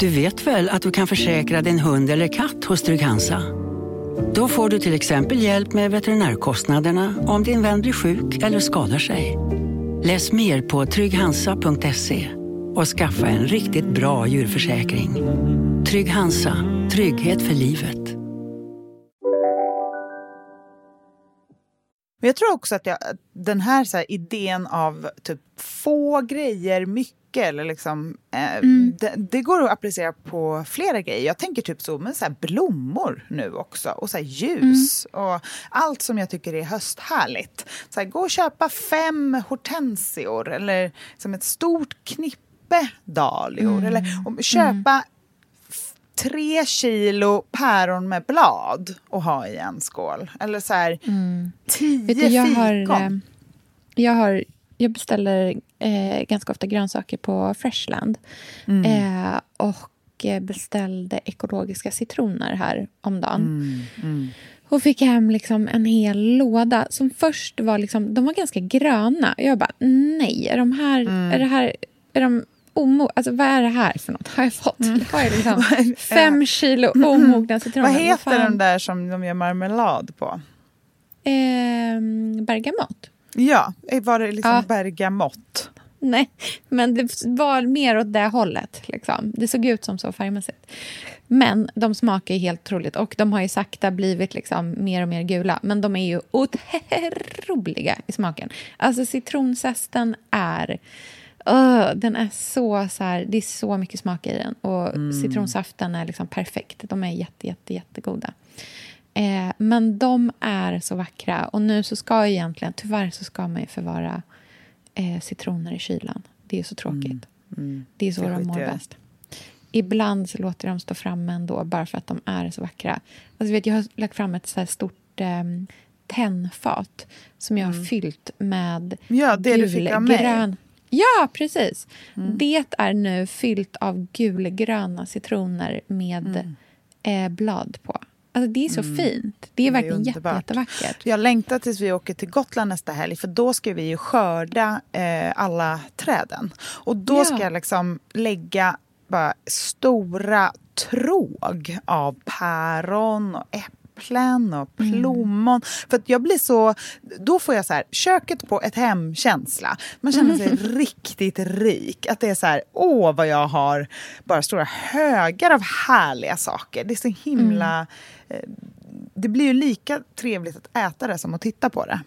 Du vet väl att du kan försäkra din hund eller katt hos Trygg-Hansa? Då får du till exempel hjälp med veterinärkostnaderna om din vän blir sjuk eller skadar sig. Läs mer på trygghansa.se och skaffa en riktigt bra djurförsäkring. Trygg Hansa, trygghet för livet. Men jag tror också att jag, den här, så här, idén av typ få grejer, mycket eller liksom, eh, mm. det, det, går att applicera på flera grejer. Jag tänker typ så med så här blommor nu också och så här ljus mm. och allt som jag tycker är hösthärligt. Så här, gå och köpa fem hortensior eller som ett stort knippe dahlior mm. eller och köpa mm. tre kilo päron med blad och ha i en skål. Eller så här, mm. tio du, jag fikon. Har, eh, jag har jag beställer eh, ganska ofta grönsaker på Freshland. Mm. Eh, och beställde ekologiska citroner här om dagen. Mm. Mm. Och fick hem liksom en hel låda som först var liksom, de var ganska gröna. Jag bara, nej, är de här, mm. är det här, är de omo alltså vad är det här för något? Har jag fått? Mm. Har jag liksom fem kilo omogna citroner? Vad heter de där som de gör marmelad på? Eh, bergamott. Ja, var det liksom ja. bergamott? Nej, men det var mer åt det hållet. Liksom. Det såg ut som så färgmässigt. Men de smakar ju helt otroligt och de har ju sakta blivit liksom mer och mer gula. Men de är ju otroliga i smaken. Alltså citronzesten är... Uh, den är så, så här, det är så mycket smak i den. Och mm. citronsaften är liksom perfekt. De är jätte, jätte, jättegoda. Eh, men de är så vackra. Och nu så ska egentligen, tyvärr så ska man ju förvara eh, citroner i kylan. Det är så tråkigt. Mm. Mm. Det är så det de mår bäst. Ibland så låter jag dem stå framme ändå, bara för att de är så vackra. Alltså, vet, jag har lagt fram ett så stort eh, tennfat som jag har mm. fyllt med Ja, det gul, du fick av mig. Grön... Ja, precis. Mm. Det är nu fyllt av gulgröna citroner med mm. eh, blad på. Alltså det är så mm. fint. Det är verkligen det är jätte, jättevackert. Jag längtar tills vi åker till Gotland nästa helg för då ska vi ju skörda eh, alla träden. Och då ja. ska jag liksom lägga bara stora tråg av päron och äpplen äpplen och mm. plommon. Mm. För att jag blir så... Då får jag så här, köket på ett hem-känsla. Man känner sig mm. riktigt rik. Att det är så här, åh vad jag har bara stora högar av härliga saker. Det är så himla... Mm. Eh, det blir ju lika trevligt att äta det som att titta på det.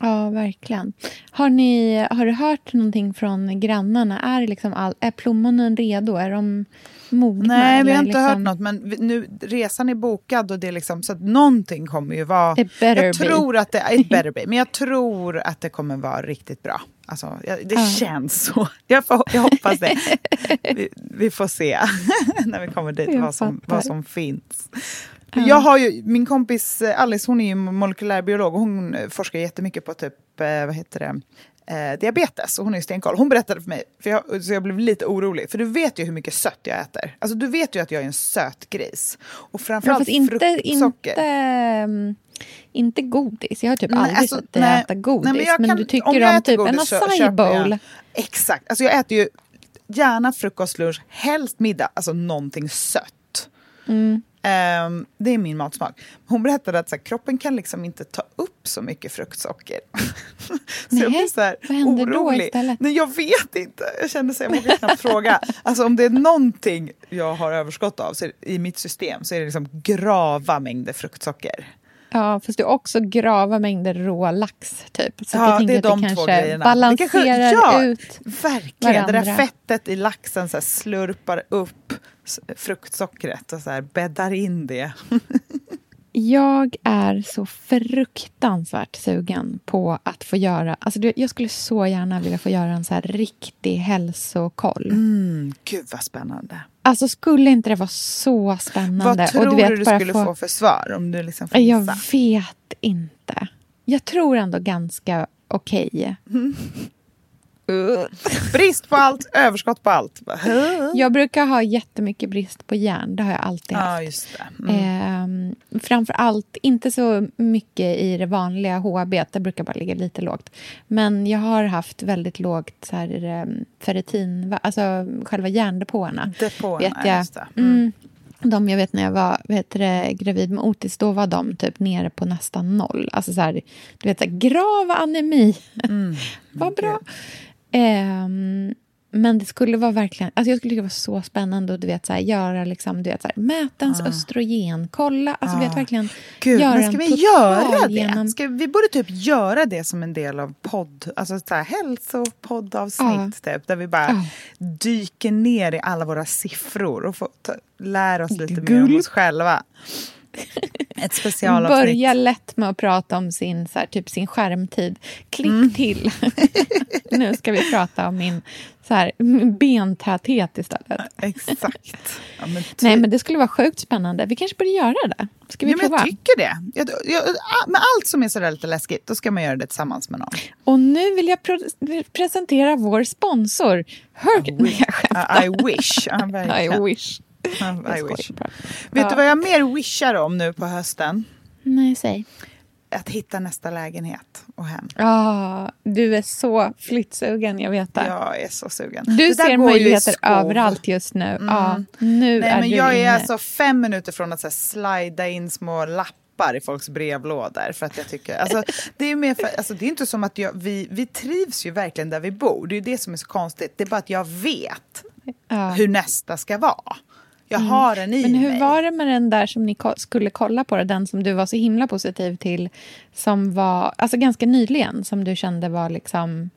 Ja, verkligen. Har, ni, har du hört någonting från grannarna? Är, liksom all, är plommonen redo? Är de mogna? Nej, vi har inte liksom, hört något. Men nu, resan är bokad och det är liksom, så att någonting kommer ju vara... Jag be. tror att det it better be, men jag tror att det kommer vara riktigt bra. Alltså, det Ja. känns så. Jag, får, jag hoppas det. Vi, vi får se när vi kommer dit Jag vad som, fattar. vad som finns. Jag har ju, min kompis Alice hon är ju molekylärbiolog och hon forskar jättemycket på typ, eh, vad heter det, eh, diabetes. Och hon är stenkoll. Hon berättade för mig, för jag, så jag blev lite orolig. För du vet ju hur mycket sött jag äter. Alltså du vet ju att jag är en söt gris. Och Ja, framförallt inte, fruktsocker. inte, mm, inte godis. Jag har typ Nej, aldrig alltså, sett dig äta godis. Nej, men jag kan- du om tycker jag om äter typ en godis så acai jag- bowl. Exakt. Alltså jag äter ju gärna frukost, lunch, helst middag. Alltså någonting sött. Mm. Ehm, det är min matsmak. Hon berättade att så här, kroppen kan liksom inte ta upp så mycket fruktsocker. så jag Nej, blir så här vad händer då orolig. istället? Nej, jag vet inte. Jag kände så jag vågar knappt fråga. Alltså om det är någonting jag har överskott av är det, i mitt system så är det liksom grava mängder fruktsocker. Ja, fast du har också grava mängder rå lax. Typ. Så Ja, jag det är de det två grejerna. balanserar Det kanske- ja, ut. Verkligen. Det där varandra. fettet i laxen så slurpar upp fruktsockret och så här bäddar in det. Jag är så fruktansvärt sugen på att få göra... Alltså jag skulle så gärna vilja få göra en så här riktig hälsokoll. Mm, gud vad spännande. Alltså skulle inte det vara så spännande? Vad tror Och du, vet, du skulle få... för svar om du liksom får Jag vet inte. Jag tror ändå ganska okej. Brist på allt, överskott på allt. Jag brukar ha jättemycket brist på järn. Det har jag alltid haft. Ja. Mm. Ehm, framför allt, inte så mycket i det vanliga HB, det brukar bara ligga lite lågt. Men jag har haft väldigt lågt så här, um, ferritin, alltså själva järndepåerna. Depåerna, vet jag. just det. Mm. De jag vet när jag var heter det, gravid med Otis, då var de typ nere på nästan noll. Alltså så här, du vet, så här, grav anemi. Mm. Vad bra. Ehm, men det skulle vara verkligen, alltså jag skulle tycka det var så spännande att du vet, så här, göra liksom, du vet, så här, mäta ens östrogen, kolla, alltså du vet verkligen Gud, göra men ska vi göra det? genom- Ska, vi borde typ göra det som en del av podd, alltså så här hälsopoddavsnitt typ, där vi bara Ja. dyker ner i alla våra siffror och får ta, lära oss lite mer om oss själva. Ett specialavsnitt. Börja lätt med att prata om sin, så här, typ sin skärmtid. Klick Mm. till. nu ska vi prata om min så här, bentäthet istället. Exakt. Ja, men ty- Nej, men det skulle vara sjukt spännande. Vi kanske borde göra det. Ska vi ja, men prova? jag tycker det. Jag, jag, med allt som är sådär lite läskigt, då ska man göra det tillsammans med någon. Och nu vill jag pro- presentera vår sponsor. Hurg... Nej, jag skämtar. I wish. I wish. Ja, I wish. Vet Ja. du vad jag mer wishar om nu på hösten? Nej, säg. Att hitta nästa lägenhet och hem. Ah, du är så flyttsugen, jag vet det. Jag är så sugen. Du Det ser möjligheter överallt just nu. Ja, nu Nej, är men du jag är inne. alltså fem minuter från att så här, slida in små lappar i folks brevlådor. För att jag tycker, alltså, det, är mer för, alltså, det är inte som att jag, vi, vi trivs ju verkligen där vi bor. Det är det som är så konstigt. Det är bara att jag vet Ja. hur nästa ska vara. Jag har den i Men hur mig. var det med den där som ni ko- skulle kolla på, den som du var så himla positiv till, som var alltså ganska nyligen, som du kände var liksom...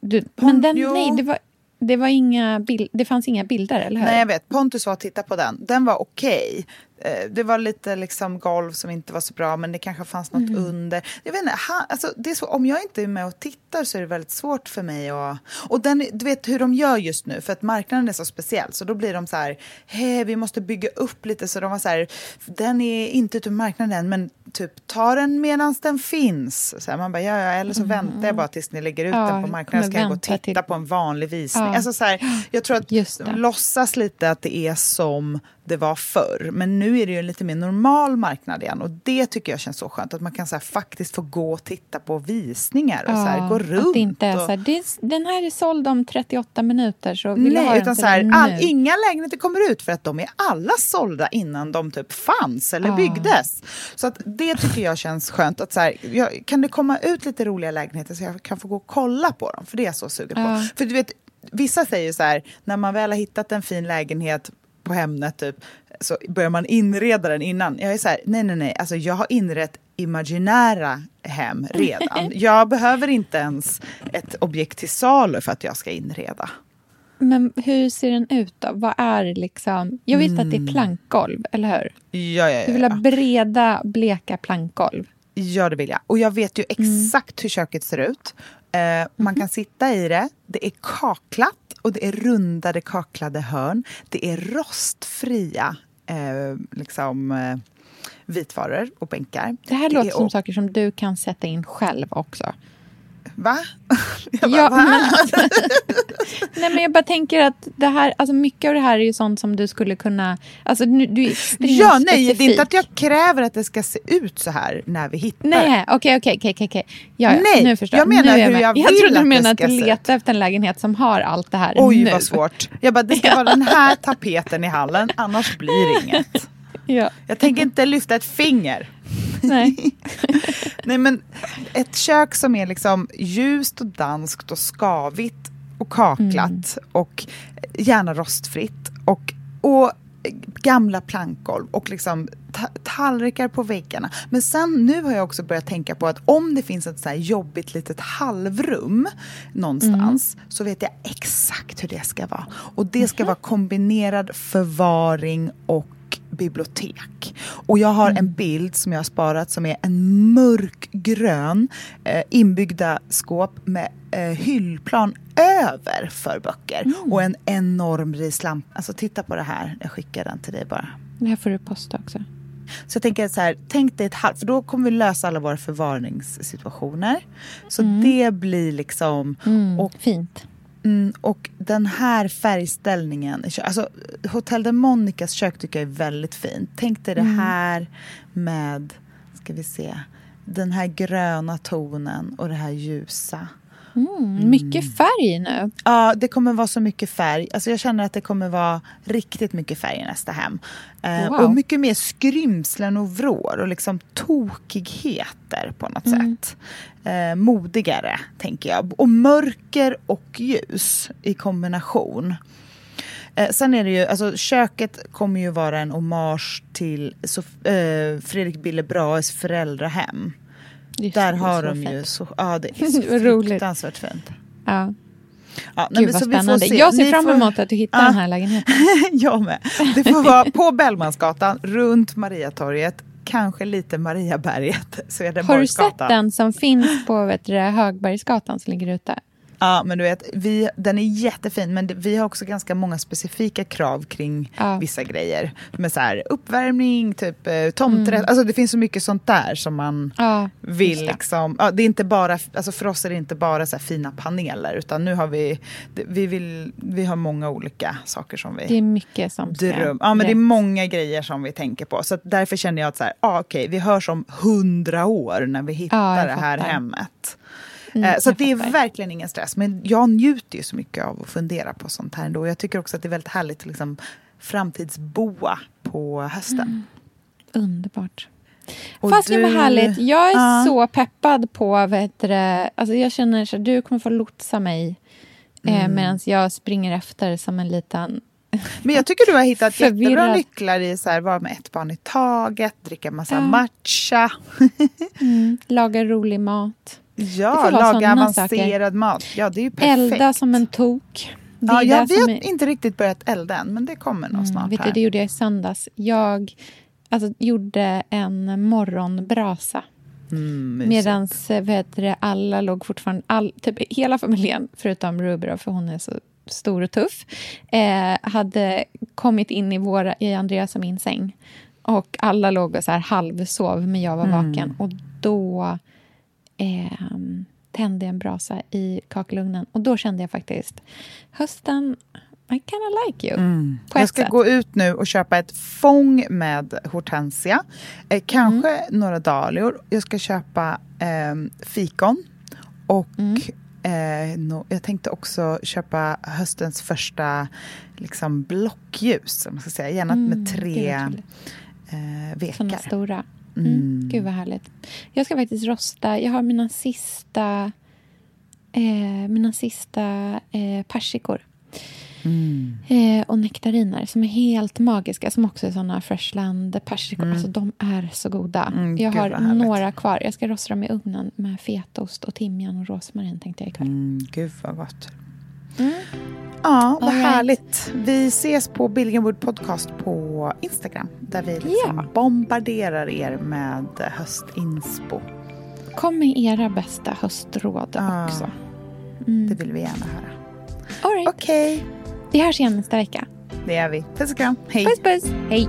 Du, men den, jo. nej, det var, det var inga bild, det fanns inga bilder, eller hur? Nej, jag vet. Pontus var och tittade på den. Den var okej. Eh, Det var lite liksom golv som inte var så bra, men det kanske fanns något Mm. under. Jag vet inte, han, alltså, det är så, om jag inte är med och tittar så är det väldigt svårt för mig att... Och den, du vet hur de gör just nu, för att marknaden är så speciell. Så då blir de så här, hej, vi måste bygga upp lite. Så de var så här, den är inte ute på marknaden än, men typ ta den medan den finns. Så här, man bara, ja, ja, eller så väntar jag bara tills ni lägger ut Mm. Ja, den på marknaden. Så kan jag gå och titta till- på en vanlig visning. Ja. Alltså, så här, jag tror att låtsas lite att det är som det var förr. Men nu är det ju en lite mer normal marknad igen. Och det tycker jag känns så skönt. Att man kan så här, faktiskt få gå och titta på visningar och så här, gå runt. Att det inte är och... så här, den här är såld om 38 minuter, så vill jag ha Nej, den utan till så här, all, inga lägenheter kommer ut för att de är alla sålda innan de typ fanns eller Ja. byggdes. Så att det tycker jag känns skönt. Att så här, jag, kan det komma ut lite roliga lägenheter så jag kan få gå och kolla på dem? För det är jag så sugen Ja. på. För du vet, vissa säger så här, när man väl har hittat en fin lägenhet på Hemnet typ, så börjar man inreda den innan. Jag är så här, nej nej nej, alltså jag har inrett imaginära hem redan. jag behöver inte ens ett objekt till salu för att jag ska inreda. Men hur ser den ut då? Vad är liksom... Jag vet att det är plankgolv, eller hur? Ja, ja, Du vill ha ja. breda, bleka plankgolv. Ja, det vill jag. Och jag vet ju exakt hur köket ser ut. Eh, man kan sitta i det. Det är kaklat och det är rundade kaklade hörn. Det är rostfria eh, liksom, eh, vitvaror och bänkar. Det här låter är som saker som du kan sätta in själv också. Va? Jag bara, Ja, va? men- Nej, men jag bara tänker att det här, alltså mycket av det här är ju sånt som du skulle kunna... Alltså, nu, du är Ja, nej, det är specifik. inte att jag kräver att det ska se ut så här när vi hittar. Nej, okej, okej, okej, okej. Ja, ja, Nej, nu förstår jag menar nu är hur jag Jag vill trodde att du menade att ut. letar efter en lägenhet som har allt det här Oj, nu. vad svårt. Jag bara, det ska vara den här tapeten i hallen, annars blir det inget. Ja, Jag tänker inte lyfta ett finger. Nej. Nej men ett kök som är liksom ljust och danskt och skavigt och kaklat Mm. och gärna rostfritt och, och gamla plankgolv och liksom ta- tallrikar på väggarna. Men sen nu har jag också börjat tänka på att om det finns ett så här jobbigt litet halvrum någonstans Mm. så vet jag exakt hur det ska vara. Och det ska vara kombinerad förvaring och bibliotek. Och jag har en bild som jag har sparat som är en mörkgrön eh, inbyggda skåp med eh, hyllplan över för böcker och en enorm rislampa. Alltså titta på det här, jag skickar den till dig bara. Det här får du posta också. Så jag tänker så här, tänk dig ett halvt, för då kommer vi lösa alla våra förvaringssituationer. Så det blir liksom, och Fint. Mm, och den här färgställningen, alltså Hotel de Monicas kök tycker jag är väldigt fint. Tänk dig det här med, ska vi se, den här gröna tonen och det här ljusa. Mm, mycket färg nu. Ja, det kommer vara så mycket färg. Alltså jag känner att det kommer vara riktigt mycket färg i nästa hem. Eh, Wow. Och mycket mer skrymslen och vrår och liksom tokigheter på något sätt. Eh, modigare, tänker jag. Och mörker och ljus i kombination. Eh, sen är det ju, alltså köket kommer ju vara en hommage till Sof- eh, Fredrik Bille Brahes föräldrahem. Just Där har de ju så, ja det är så roligt. fruktansvärt fint. Ja. Ja, Gud men vad får spännande. se. Jag ser Ni fram får- emot att du hittar Ja. den här lägenheten. jag med. Det får vara på Bellmansgatan, runt Mariatorget, kanske lite Mariaberget, Har du sett den som finns på vet du, Högbergsgatan som ligger ute? Ja, men du vet, vi, den är jättefin, men vi har också ganska många specifika krav kring Ja. vissa grejer. Med så här, uppvärmning, typ eh, tomträtt, alltså det finns så mycket sånt där som man Ja, vill det. liksom, ja, det är inte bara, alltså för oss är det inte bara så fina paneler utan nu har vi, vi vill, vi har många olika saker som vi Det är mycket som ska dröm. Ja men det är många grejer som vi tänker på. Så därför känner jag att så här, ah, okej, vi hörs om hundra år när vi hittar det här hemmet. Mm, Eh, så att det är fattar. verkligen ingen stress. Men jag njuter ju så mycket av att fundera på sånt här ändå. Jag tycker också att det är väldigt härligt att liksom framtidsboa på hösten. Underbart. Och vad du- härligt. Jag är Ja. så peppad på... Vet du, alltså jag känner att du kommer få lotsa mig eh, Mm. medan jag springer efter som en liten... Men jag tycker du har hittat jättebra Förvirrad. nycklar i så här, vara med ett barn i taget, dricka massa Ja. matcha. Laga rolig mat. Ja, laga avancerad mat. Ja, det är ju perfekt. Elda som en tok. Ja, är ja, det vi som har är- inte riktigt börjat elda än, men det kommer nog snart. Mm, vet du, här. det gjorde jag i söndags. Jag alltså, gjorde en morgonbrasa. Mm. Medan vet du, alla låg fortfarande... All, typ, hela familjen, förutom Ruby, för hon är så stor och tuff eh, hade kommit in i, våra, i Andreas och min säng. Och alla låg och så här halvsov, men jag var Mm. vaken. Och då eh, tände en brasa i kakelugnen. Och då kände jag faktiskt hösten, I kinda like you. Mm. Jag ska sätt. gå ut nu och köpa ett fång med hortensia. Eh, kanske Mm. några dahlior. Jag ska köpa eh, fikon. Och Mm. eh, no, jag tänkte också köpa höstens första liksom, blockljus. Om man ska säga. Gärna Mm, med det tre eh, Såna vekar. stora. Mm. Mm. Gud vad härligt. Jag ska faktiskt rosta. Jag har mina sista, eh, mina sista eh, persikor. Eh, och nektariner som är helt magiska, som också är såna Freshland persikor. Alltså, de är så goda. Mm, jag har några kvar. Jag ska rosta dem i ugnen med fetaost och timjan och rosmarin tänkte jag ikväll. Mm, gud vad gott. Ja, vad right. härligt. Vi ses på Billingwood Podcast på Instagram där vi liksom Ja. bombarderar er med höstinspo. Kom med era bästa höstråd Ja. också. Det vill vi gärna höra. All right. Okej, Vi hörs igen nästa vecka. det gör vi. Puss och kram. Hej. Puss, puss. Hej.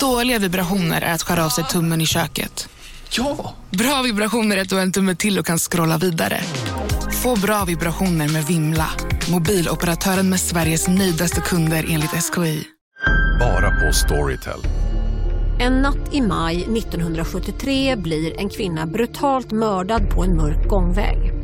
Dåliga vibrationer är att skära av sig tummen i köket. Ja! Bra vibrationer är att du har en tumme till och kan scrolla vidare. Få bra vibrationer med Vimla. Mobiloperatören med Sveriges nöjdaste kunder enligt SKI. Bara på Storytel. En natt i maj 1973 blir en kvinna brutalt mördad på en mörk gångväg.